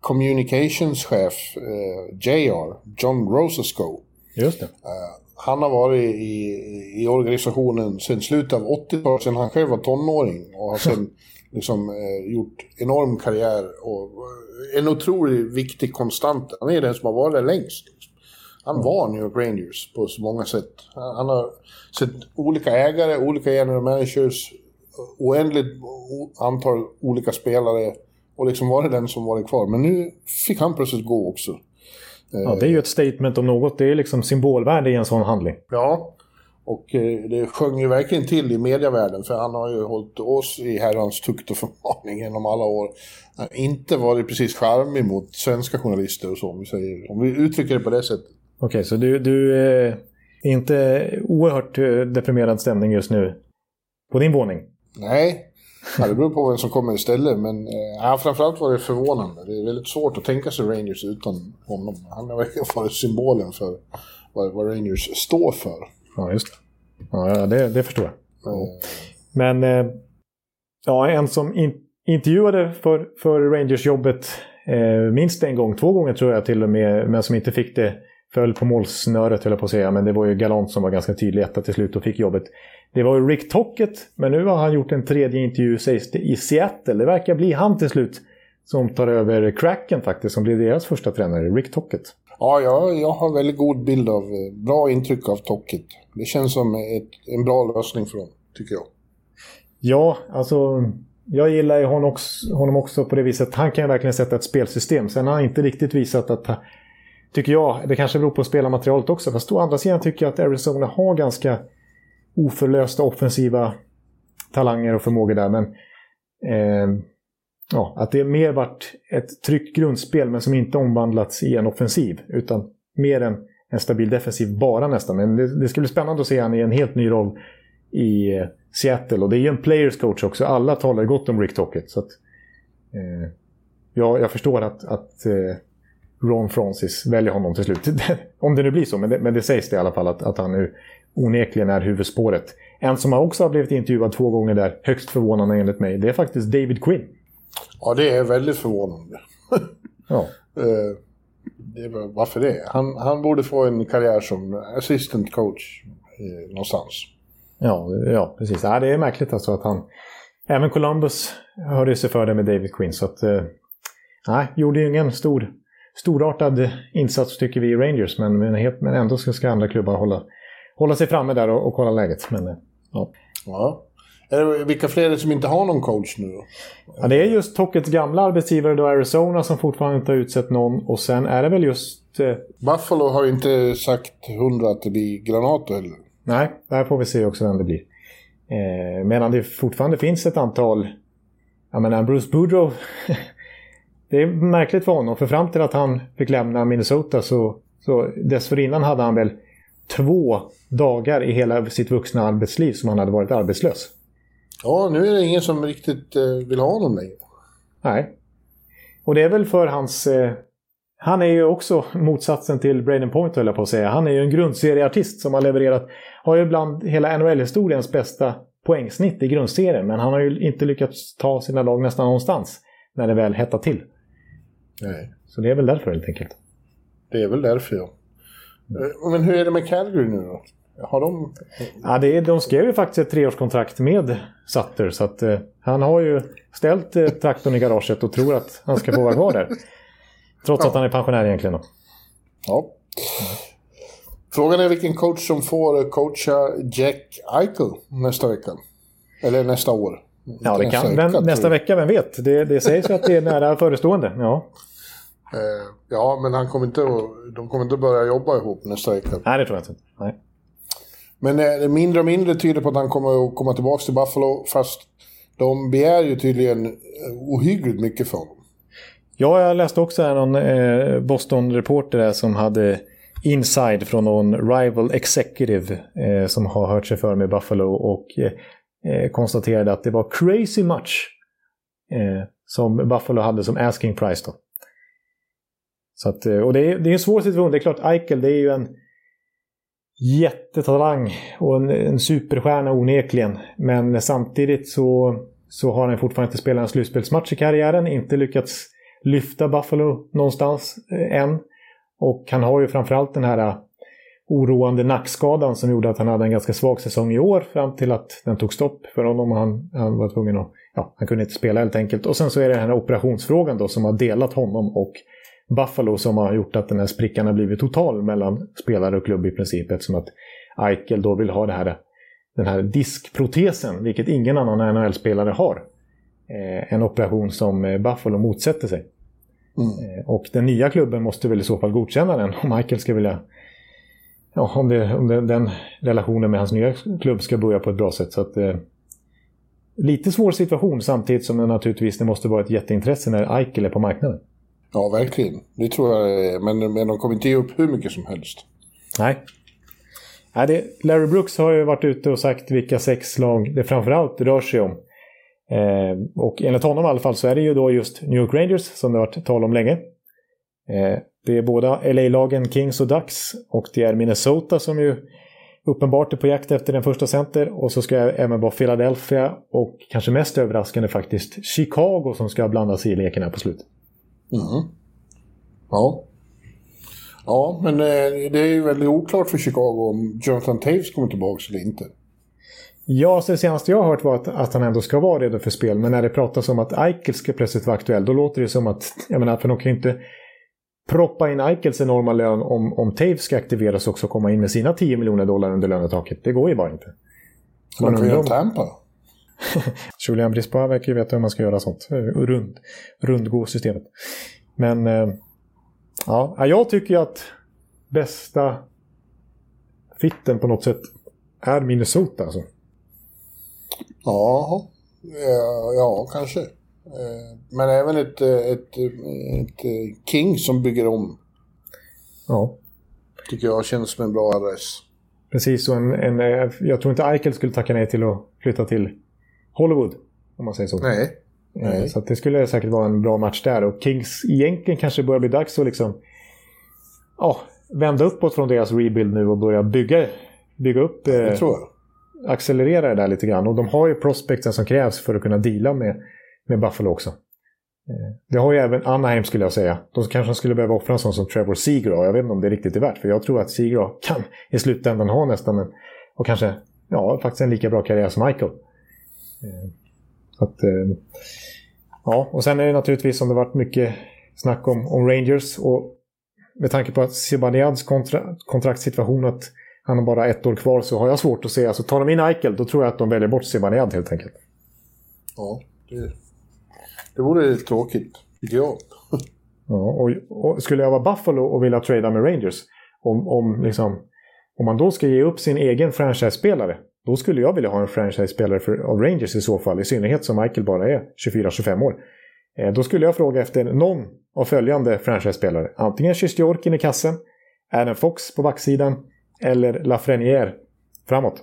communicationschef uh, JR, John Rosasco. Just det. Uh, han har varit i, i organisationen sedan slutet av 80-talet, sedan han själv var tonåring. Och har sedan [laughs] liksom, eh, gjort enorm karriär och eh, en otroligt viktig konstant. Han är den som har varit där längst. Han var New York Rangers på så många sätt. Han, han har sett olika ägare, olika general managers, oändligt antal olika spelare och liksom varit den som varit kvar. Men nu fick han plötsligt gå också. Ja, det är ju ett statement om något. Det är liksom symbolvärde i en sån handling. Ja, och eh, det sjöng ju verkligen till i medievärlden för han har ju hållit oss i herrans tukt och förmaning genom alla år. Han har inte varit precis charmig mot svenska journalister och så, om vi, säger, om vi uttrycker det på det sättet. Okej, okay, så du, du är inte oerhört eh, deprimerad stämning just nu på din våning? Nej, Ja, det beror på vem som kommer istället. Men eh, framförallt var det förvånande. Det är väldigt svårt att tänka sig Rangers utan honom. Han har verkligen [laughs] varit symbolen för vad, vad Rangers står för. Ja, just det. Ja, det, det förstår jag. Mm. Men eh, ja, en som in, intervjuade för, för Rangers-jobbet eh, minst en gång, två gånger tror jag till och med, men som inte fick det, föll på målsnöret höll jag på att säga, men det var ju Galant som var ganska tydlig etta till slut och fick jobbet. Det var ju Rick Tocket, men nu har han gjort en tredje intervju sägs det, i Seattle. Det verkar bli han till slut som tar över Kraken faktiskt, som blir deras första tränare, Rick Tocket. Ja, jag, jag har väldigt god bild av, eh, bra intryck av Tocket. Det känns som ett, en bra lösning för dem, tycker jag. Ja, alltså jag gillar honom också, honom också på det viset. Han kan ju verkligen sätta ett spelsystem. Sen har han inte riktigt visat att, tycker jag, det kanske beror på spelarmaterialet också. Fast å andra sidan tycker jag att Arizona har ganska oförlösta offensiva talanger och förmågor där. Men eh, ja, att det mer varit ett tryggt grundspel men som inte omvandlats i en offensiv. Utan mer en, en stabil defensiv bara nästan. Men det, det ska bli spännande att se han i en helt ny roll i eh, Seattle. Och det är ju en players coach också. Alla talar gott om Rick Tocket. Så att, eh, ja, jag förstår att, att eh, Ron Francis väljer honom till slut. [laughs] om det nu blir så, men det, men det sägs det i alla fall att, att han nu onekligen är huvudspåret. En som också har blivit intervjuad två gånger där, högst förvånande enligt mig, det är faktiskt David Quinn. Ja, det är väldigt förvånande. ja. [laughs] Eh, det var, varför det? Han, han borde få en karriär som assistant coach eh, någonstans. Ja, ja precis. Ja, det är märkligt alltså att han... Även Columbus hörde sig för det med David Quinn. Så att... Eh, nej, gjorde ju ingen stor, storartad insats tycker vi i Rangers. Men, men, helt, men ändå ska, andra klubbar hålla, hålla sig framme där och, och kolla läget. Men, ja. ja. Vilka fler är det som inte har någon coach nu då? Ja, det är just Tockets gamla arbetsgivare då Arizona som fortfarande inte har utsett någon. Och sen är det väl just... Eh... Buffalo har ju inte sagt hundra att det blir Granato heller. Nej, där får vi se också vem det blir. Eh, medan det fortfarande finns ett antal... Jag menar, Bruce Boudreau... [laughs] det är märkligt för honom, för fram till att han fick lämna Minnesota så, så dessförinnan hade han väl två dagar i hela sitt vuxna arbetsliv som han hade varit arbetslös. Ja, nu är det ingen som riktigt eh, vill ha honom längre. Nej. Och det är väl för hans... Eh, han är ju också motsatsen till Braden Point höll jag på att säga. Han är ju en grundserieartist som har levererat, har ju bland hela NHL-historiens bästa poängsnitt i grundserien. Men han har ju inte lyckats ta sina lag nästan någonstans när det väl hettar till. Nej. Så det är väl därför helt enkelt. Det är väl därför ja. Eh, men hur är det med Calgary nu då? Har de... Ja, det är, de skrev ju faktiskt ett treårskontrakt med Sutter. Så att, eh, han har ju ställt eh, traktorn i garaget och tror att han ska få vara kvar där. Trots ja. att han är pensionär egentligen. Då. Ja. Frågan är vilken coach som får coacha Jack Eichel nästa vecka. Eller nästa år. Ja, det kan, vecka, vem, nästa vecka, vem vet? Det, det sägs att det är nära förestående. Ja. Eh, ja, men han kommer inte, de kommer inte börja jobba ihop nästa vecka. Nej, det tror jag inte. Nej. Men eh, mindre och mindre tyder på att han kommer att komma tillbaka till Buffalo. Fast de begär ju tydligen eh, ohyggligt mycket för honom. Ja, jag läste också här någon eh, Boston-reporter som hade inside från någon rival executive eh, som har hört sig för med Buffalo och eh, eh konstaterade att det var crazy much eh, som Buffalo hade som asking price. Då. Så att, eh, och det är, det är en svår situation. Det är klart, Eichel det är ju en jättetalang och en, en superstjärna onekligen. Men samtidigt så, så har han fortfarande inte spelat en slutspelsmatch i karriären. Inte lyckats lyfta Buffalo någonstans eh, än. Och han har ju framförallt den här eh, oroande nackskadan som gjorde att han hade en ganska svag säsong i år fram till att den tog stopp för honom. Han, han var tvungen att... Ja, han kunde inte spela helt enkelt. Och sen så är det den här operationsfrågan då som har delat honom och Buffalo som har gjort att den här sprickan har blivit total mellan spelare och klubb i princip. Eftersom att Eichel då vill ha det här, den här diskprotesen, vilket ingen annan NHL-spelare har. Eh, en operation som eh, Buffalo motsätter sig. Mm. Eh, och den nya klubben måste väl i så fall godkänna den om Michael ska vilja... Ja, om, det, om det, den relationen med hans nya klubb ska börja på ett bra sätt. Så att, eh, lite svår situation samtidigt som det naturligtvis det måste vara ett jätteintresse när Eichel är på marknaden. Ja, verkligen. Det tror jag men, men de kommer inte ge upp hur mycket som helst. Nej. Nej det, Larry Brooks har ju varit ute och sagt vilka sex lag det framförallt rör sig om. Eh, och enligt honom i alla fall så är det ju då just New York Rangers som det har varit tal om länge. Eh, det är båda LA-lagen Kings och Ducks och det är Minnesota som ju uppenbart är på jakt efter den första center. Och så ska jag även vara Philadelphia och kanske mest överraskande faktiskt Chicago som ska blandas i leken här på slutet. Mm. Ja. Ja, men eh, det är ju väldigt oklart för Chicago om Jonathan Taves kommer tillbaka eller inte. Ja, så det senaste jag har hört var att, att han ändå ska vara redo för spel. Men när det pratas om att Eichel ska plötsligt vara aktuell, då låter det som att, jag menar, för de kan ju inte proppa in Eichels enorma lön om, om Taves ska aktiveras också och komma in med sina 10 miljoner dollar under lönetaket. Det går ju bara inte. Man kan göra Tampa. [laughs] Julian Brispa verkar ju veta hur man ska göra sånt. Rund, rundgå systemet. Men eh, ja, jag tycker att bästa fitten på något sätt är Minnesota. Alltså. Ja, ja, ja kanske. Eh, men även ett, eh, ett, ett, King som bygger om. Ja. Tycker jag känns som en bra adress. Precis, och en, en, jag tror inte Eichel skulle tacka nej till att flytta till Hollywood. Om man säger så. Nej. nej. Så det skulle säkert vara en bra match där. Och Kings egentligen kanske börjar bli dags att liksom... Ja, vända uppåt från deras rebuild nu och börja bygga, bygga upp... Det tror jag accelerera det där lite grann. Och de har ju prospecten som krävs för att kunna deala med, med Buffalo också. Eh, det har ju även Anaheim skulle jag säga. De kanske skulle behöva offra en sån som Trevor Seagraw. Jag vet inte om det riktigt är värt. För jag tror att Seagraw kan i slutändan ha nästan en, och kanske, ja, faktiskt en lika bra karriär som Michael. Eh, att, eh, ja, och sen är det naturligtvis som det varit mycket snack om, om Rangers. Och med tanke på att Zibanejad kontra, kontraktssituation att han har bara ett år kvar så har jag svårt att se. Alltså tar de in Eichel då tror jag att de väljer bort Zibanejad helt enkelt. Ja, det, det vore tråkigt, tycker jag. ja, och, och, skulle jag vara Buffalo och vilja trada med Rangers, om, om, liksom, om man då ska ge upp sin egen franchise-spelare, då skulle jag vilja ha en franchise-spelare av Rangers i så fall, i synnerhet som Michael bara är 24-25 år. Eh, då skulle jag fråga efter någon av följande franchise-spelare. Antingen Sjystjorkin i kassen, Adam Fox på backsidan eller Lafreniere framåt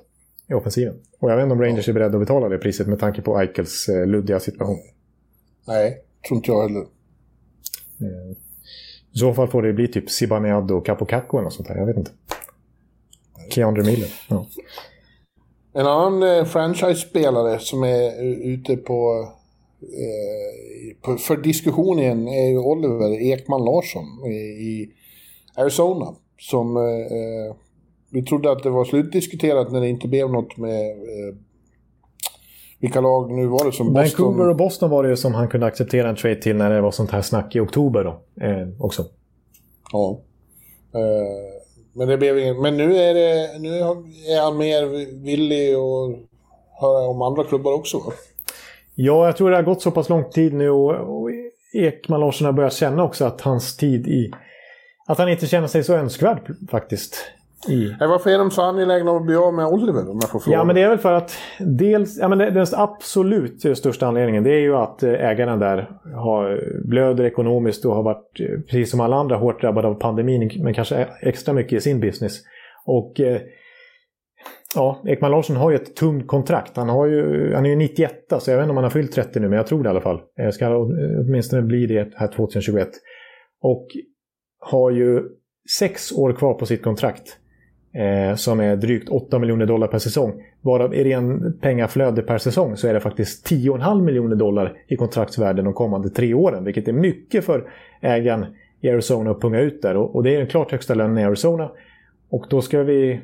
i offensiven. Och jag vet inte om Rangers är beredda att betala det priset med tanke på Eichels eh, luddiga situation. Nej, tror inte jag heller. Eh, I så fall får det bli typ Zibanejad och Capocacco eller något sånt där. Jag vet inte. Keandre Miller. Ja. En annan eh, franchise-spelare som är ute på, eh, på, för diskussion igen är ju Oliver Ekman Larsson i, Arizona. Som eh, vi trodde att det var slutdiskuterat när det inte blev något med eh, vilka lag nu var det som Boston... Vancouver och Boston var det ju som han kunde acceptera en trade till när det var sånt här snack i oktober då, eh, också. Ja. Eh, men det blev ingen, Men nu är, det, nu är han mer villig att höra om andra klubbar också va? Ja, jag tror det har gått så pass lång tid nu och, och Ekman Larsson har börjat känna också att hans tid i... Att han inte känner sig så önskvärd faktiskt. I... Varför är de så angelägna att bli av med Oliver om jag får fråga? Ja, men det är väl för att dels, ja, men den absolut största anledningen det är ju att eh, ägarna där har, blöder ekonomiskt och har varit, eh, precis som alla andra, hårt drabbade av pandemin, men kanske extra mycket i sin business. Och eh, ja, Ekman Larsson har ju ett tungt kontrakt. Han, har ju, han är ju 91, så jag vet inte om han har fyllt 30 nu, men jag tror det i alla fall. Jag ska åtminstone bli det här 2021. Och har ju sex år kvar på sitt kontrakt eh, som är drygt 8 miljoner dollar per säsong. Varav i ren pengaflöde per säsong så är det faktiskt 10,5 miljoner dollar i kontraktsvärde de kommande tre åren. Vilket är mycket för ägaren i Arizona att punga ut där. Och, och det är den klart högsta lönen i Arizona. Och då ska vi...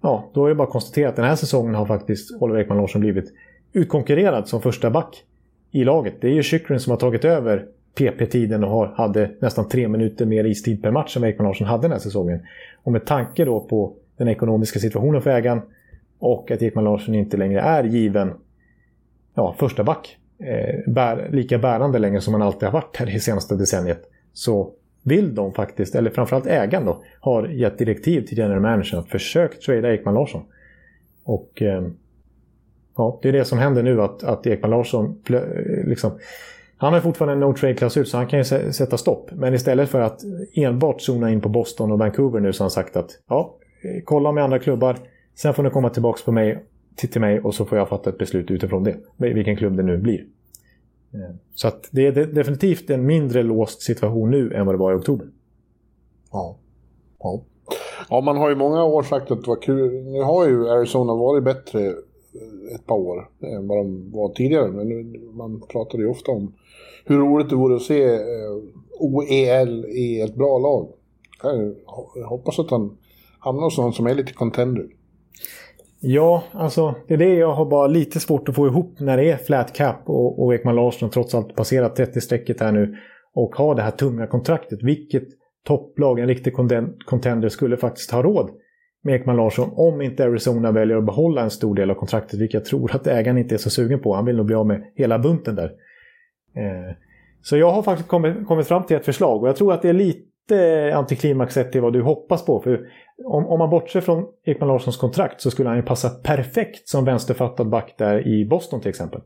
Ja, då är det bara att konstatera att den här säsongen har faktiskt Oliver Ekman Larsson blivit utkonkurrerad som första back i laget. Det är ju Chychrun som har tagit över PP-tiden och hade nästan tre minuter mer istid per match som Ekman Larsson hade den här säsongen. Och med tanke då på den ekonomiska situationen för ägaren och att Ekman Larsson inte längre är given ja, första back, eh, bär, lika bärande längre som han alltid har varit här i senaste decenniet, så vill de faktiskt, eller framförallt ägaren då, har gett direktiv till general managern att försöka trada Ekman Larsson. Och eh, ja, det är det som händer nu att, att Ekman Larsson eh, liksom han har fortfarande en no trade-klausul så han kan ju sätta stopp. Men istället för att enbart zona in på Boston och Vancouver nu så har han sagt att ja, kolla med andra klubbar. Sen får ni komma tillbaka på mig, till, mig och så får jag fatta ett beslut utifrån det. Vilken klubb det nu blir. Eh, så att det är definitivt en mindre låst situation nu än vad det var i oktober. Ja. Ja, ja man har ju många år sagt att det var kul. Nu har ju Arizona varit bättre eh, ett par år än vad de var tidigare. Men nu, man pratade ju ofta om hur roligt det vore att se eh, OEL i ett bra lag. Jag hoppas att han hamnar hos någon som är lite contender. Ja, alltså det är det jag har bara lite svårt att få ihop när det är flat cap och, och Ekman Larsson trots allt passerat 30-strecket här nu och har det här tunga kontraktet. Vilket topplag, en riktig contender, skulle faktiskt ha råd med Ekman Larsson om inte Arizona väljer att behålla en stor del av kontraktet, vilket jag tror att ägaren inte är så sugen på. Han vill nog bli av med hela bunten där. Eh, så jag har faktiskt kommit, kommit fram till ett förslag och jag tror att det är lite antiklimax sett till vad du hoppas på. För om, om man bortser från Ekman Larssons kontrakt så skulle han ju passa perfekt som vänsterfattad back där i Boston till exempel.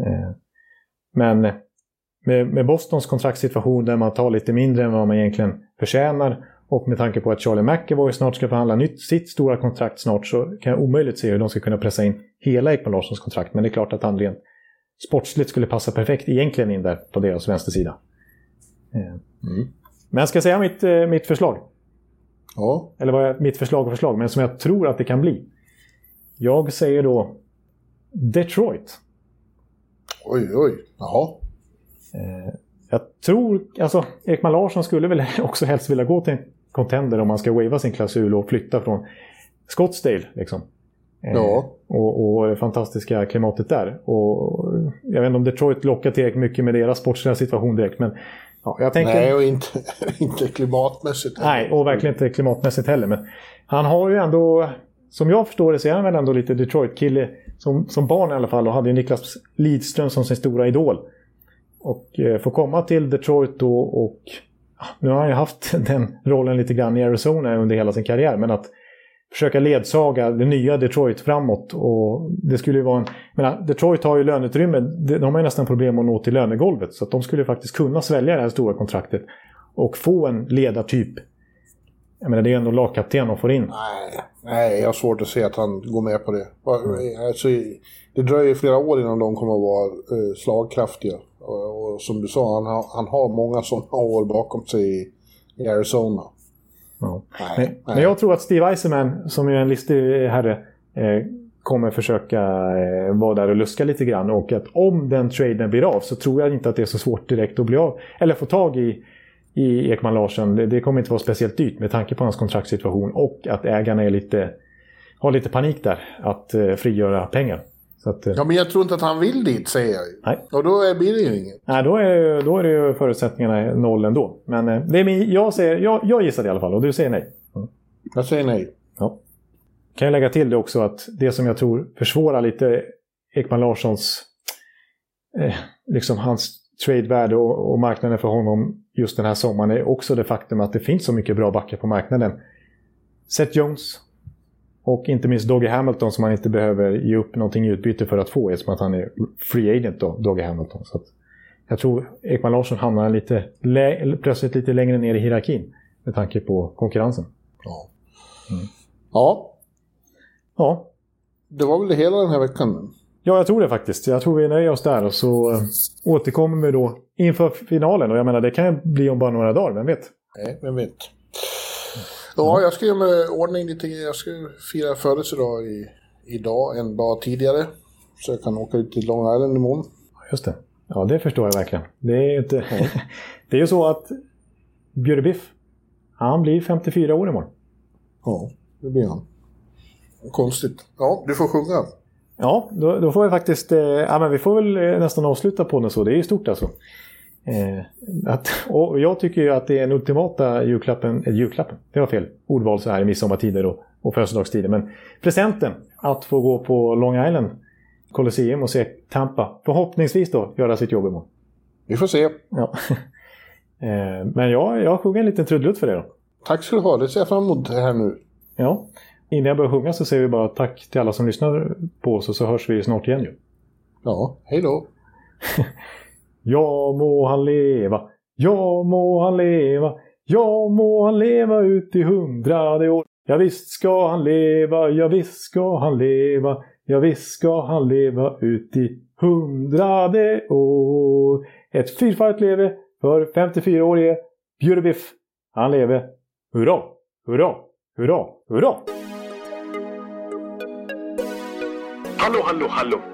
Eh, men med, med Bostons kontraktssituation där man tar lite mindre än vad man egentligen förtjänar och med tanke på att Charlie McEvoy snart ska förhandla nytt, sitt stora kontrakt snart så kan jag omöjligt se hur de ska kunna pressa in hela Ekman Larssons kontrakt. Men det är klart att han rent sportsligt skulle passa perfekt egentligen in där på deras vänstersida. Mm. Men jag ska säga mitt, eh, mitt förslag. Ja. Eller vad är mitt förslag och förslag, men som jag tror att det kan bli. Jag säger då Detroit. Oj, oj. Jaha. Eh, jag tror, alltså Ekman Larsson skulle väl [laughs] också helst vilja gå till en contender om man ska wava sin klausul och flytta från Scottsdale. Liksom. Eh, ja. Och, och det fantastiska klimatet där. Och jag vet inte om Detroit lockar tillräckligt mycket med deras sportsliga situation direkt. Men ja, jag tänker... Nej, och inte, [laughs] inte klimatmässigt. Heller. Nej, och verkligen inte klimatmässigt heller. Men han har ju ändå, som jag förstår det, så är han väl ändå lite Detroit-kille. Som, som barn i alla fall. Och hade ju Niklas Lidström som sin stora idol. Och eh, få komma till Detroit då och... Nu har han ju haft [laughs] den rollen lite grann i Arizona under hela sin karriär. Men att försöka ledsaga det nya Detroit framåt. Och det skulle ju vara en, menar, Detroit har ju löneutrymme. De har ju nästan problem att nå till lönegolvet. Så att de skulle faktiskt kunna svälja det här stora kontraktet. Och få en ledartyp. Jag menar, det är ändå lagkapten de får in. Nej, nej, jag har svårt att se att han går med på det. Alltså, det dröjer flera år innan de kommer att vara eh, slagkraftiga. Och, som du sa, han har, han har många sådana år bakom sig i Arizona. Ja. Nej, men, nej. jag tror att Steve Eisenman, som är en listig herre, eh, kommer försöka eh, vara där och luska lite grann. Och att om den traden blir av så tror jag inte att det är så svårt direkt att bli av. Eller få tag i, i Ekman Larsen. Det, det kommer inte vara speciellt dyrt med tanke på hans kontraktssituation. Och att ägarna är lite, har lite panik där. Att eh, frigöra pengar. Att, ja, men jag tror inte att han vill dit, säger jag Nej. Och då blir det ju inget. Nej, då är, då är det ju förutsättningarna noll ändå. Men eh, det är min, jag, säger, jag, jag gissar i alla fall och du säger nej. Mm. Jag säger nej. Ja. Kan jag lägga till det också att det som jag tror försvårar lite Ekman Larssons, eh, liksom hans tradevärde och, och marknaden för honom just den här sommaren är också det faktum att det finns så mycket bra backar på marknaden. Seth Jones, och inte minst Doggy Hamilton som man inte behöver ge upp någonting i utbyte för att få eftersom att han är free agent då, Doggy Hamilton. Så jag tror Ekman Larsson hamnar lite, plötsligt lite längre ner i hierarkin med tanke på konkurrensen. Ja. Mm. Ja. Ja. Det var väl det hela den här veckan? Ja, jag tror det faktiskt. Jag tror vi nöjer oss där och så äh, återkommer vi då inför finalen. Och jag menar, det kan ju bli om bara några dagar, vem vet? Nej, vem vet. Ja, jag ska göra mig ordning lite. Jag ska fira födelsedag i, idag, en dag tidigare. Så jag kan åka ut till Long Island imorgon. Just det. Ja, det förstår jag verkligen. Det är, inte... [laughs] det är ju så att Björbiff, han blir 54 år imorgon. Ja, det blir han. Konstigt. Ja, du får sjunga. Ja, då, då får vi faktiskt... Eh, ja, men vi får väl eh, nästan avsluta på den så. Det är ju stort alltså. Eh, att, [laughs] och jag tycker ju att det är den ultimata julklappen, eh, julklappen, det var fel ordval så här i midsommartider och, och födelsedagstider. Men presenten att få gå på Long Island Colosseum och se Tampa, förhoppningsvis då, göra sitt jobb imorgon. Vi får se. Ja. [laughs] eh, men jag, jag sjunger en liten trudelutt för det då. Tack ska du ha, det ser jag fram emot här nu. Ja. Innan jag börjar sjunga så säger vi bara tack till alla som lyssnar på oss och så hörs vi snart igen ju. Ja, hej då. [laughs] Ja må han leva, ja må han leva, ja må han leva ut i hundrade år. Ja visst ska han leva, ja visst ska han leva, ja visst ska han leva ut i hundrade år. Ett fyrfaldigt leve för 54-årige Bjurebiff. Han leve. Hurra, hurra, hurra, hurra! Hallå, hallå, hallå!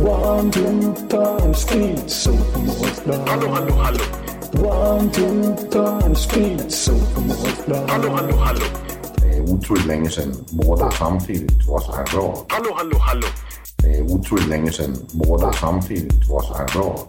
One, two, time, speed, so Hallå, hallå, hallå. One, two, time, speed, so Hallå, hallå, hallå. Det är otroligt länge sedan båda samtidigt var så här bra. Hallå, hallå, hallå. Det är otroligt länge sedan båda samtidigt var så här bra.